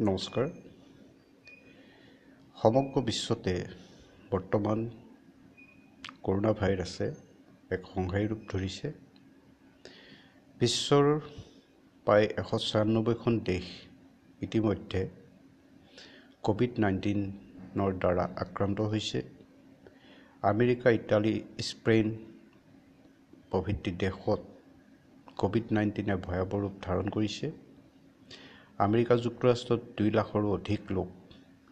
নমস্কাৰ। সমগ্ৰ বিশ্বতে বৰ্তমান কৰোণা ভাইৰাছে এক সংহাৰী ৰূপ ধৰিছে। বিশ্বৰ প্ৰায় এশ ছয়ান্নব্বৈখন দেশ ইতিমধ্যে ক'ভিড নাইণ্টিনৰ দ্বাৰা আক্ৰান্ত হৈছে। আমেৰিকা ইটালী স্পেইন প্ৰভৃতি দেশত ক'ভিড নাইণ্টিনে ভয়াৱহ ৰূপ ধাৰণ কৰিছে। আমেৰিকা যুক্তৰাষ্ট্ৰত দুই লাখৰো অধিক লোক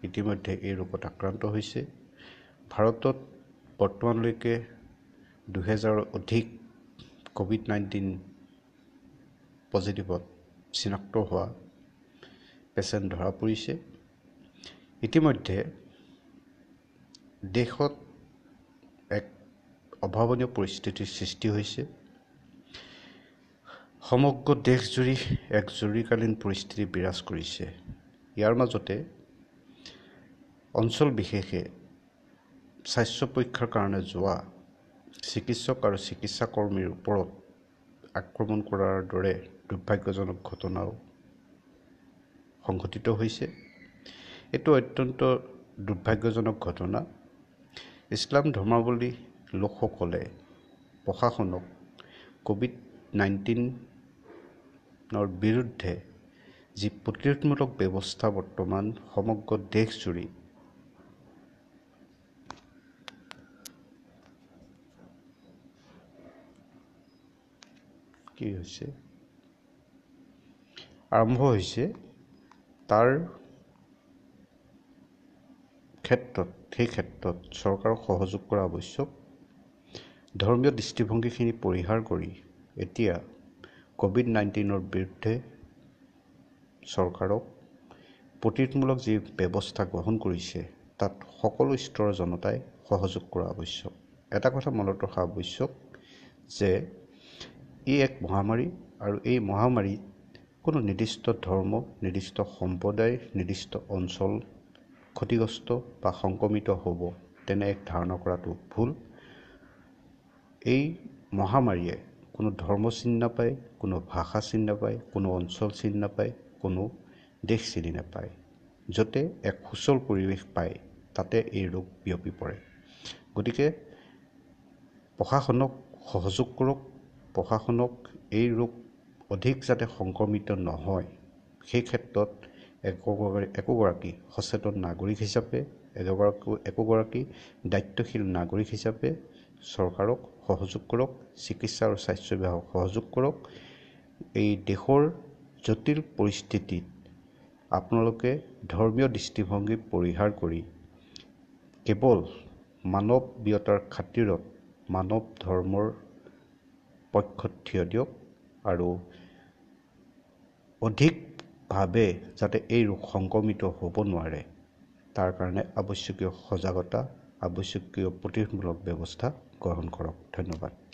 ইতিমধ্যে এই ৰোগত আক্ৰান্ত হৈছে। ভাৰতত বৰ্তমানলৈকে দুহেজাৰৰ অধিক ক'ভিড নাইণ্টিন পজিটিভত চিনাক্ত হোৱা পেচেণ্ট ধৰা পৰিছে। ইতিমধ্যে দেশত এক অভাৱনীয় পৰিস্থিতিৰ সৃষ্টি হৈছে। সমগ্ৰ দেশজুৰি এক জৰুৰীকালীন পৰিস্থিতি বিৰাজ কৰিছে। ইয়াৰ মাজতে অঞ্চল বিশেষে স্বাস্থ্য পৰীক্ষাৰ কাৰণে যোৱা চিকিৎসক আৰু চিকিৎসা কৰ্মীৰ ওপৰত আক্ৰমণ কৰাৰ দৰে দুৰ্ভাগ্যজনক ঘটনাও সংঘটিত হৈছে। এইটো অত্যন্ত দুৰ্ভাগ্যজনক ঘটনা। ইছলাম ধৰ্মাৱলী লোকসকলে প্ৰশাসনক ক'ভিড নাইণ্টিন বিৰুদ্ধে যি প্ৰতিৰোধমূলক ব্যৱস্থা বৰ্তমান সমগ্ৰ দেশজুৰি। কি হৈছে? আৰম্ভ হৈছে তাৰ ক্ষেত্ৰত সেই ক্ষেত্ৰত চৰকাৰক সহযোগ কৰা আৱশ্যক। ধৰ্মীয় দৃষ্টিভংগীখিনি পৰিহাৰ কৰি এতিয়া ক'ভিড নাইণ্টিনৰ বিৰুদ্ধে চৰকাৰক প্ৰতিৰোধমূলক যি ব্যৱস্থা গ্ৰহণ কৰিছে তাত সকলো স্তৰৰ জনতাই সহযোগ কৰা আৱশ্যক। এটা কথা মনত ৰখা আৱশ্যক যে ই এক মহামাৰী আৰু এই মহামাৰীত কোনো নিৰ্দিষ্ট ধৰ্ম নিৰ্দিষ্ট সম্প্ৰদায় নিৰ্দিষ্ট অঞ্চল ক্ষতিগ্ৰস্ত বা সংক্ৰমিত হ'ব তেনে এক ধাৰণা কৰাটো ভুল। এই মহামাৰীয়ে কোনো ধৰ্ম চিনি নাপায় কোনো ভাষা চিনি নাপায় কোনো অঞ্চল চিনি নাপায় কোনো দেশ চিনি নাপায়। য'তে এক সুচল পৰিৱেশ পায় তাতে এই ৰোগ বিয়পি পৰে। গতিকে প্ৰশাসনক সহযোগ কৰক প্ৰশাসনক এই ৰোগ অধিক যাতে সংক্ৰমিত নহয় সেই ক্ষেত্ৰত একোগৰাকী সচেতন নাগৰিক হিচাপে এগৰাকী একোগৰাকী দায়িত্বশীল নাগৰিক হিচাপে চৰকাৰক সহযোগ কৰক চিকিৎসা আৰু স্বাস্থ্য বিভাগক সহযোগ কৰক। এই দেশৰ জটিল পৰিস্থিতিত আপোনালোকে ধৰ্মীয় দৃষ্টিভংগী পৰিহাৰ কৰি কেৱল মানৱীয়তাৰ খাতিৰত মানৱ ধৰ্মৰ পক্ষত থিয় দিয়ক আৰু অধিকভাৱে যাতে এই ৰোগ সংক্ৰমিত হ'ব নোৱাৰে তাৰ কাৰণে আৱশ্যকীয় সজাগতা আৱশ্যকীয় প্ৰতিৰোধমূলক ব্যৱস্থা গ্ৰহণ কৰক। ধন্যবাদ।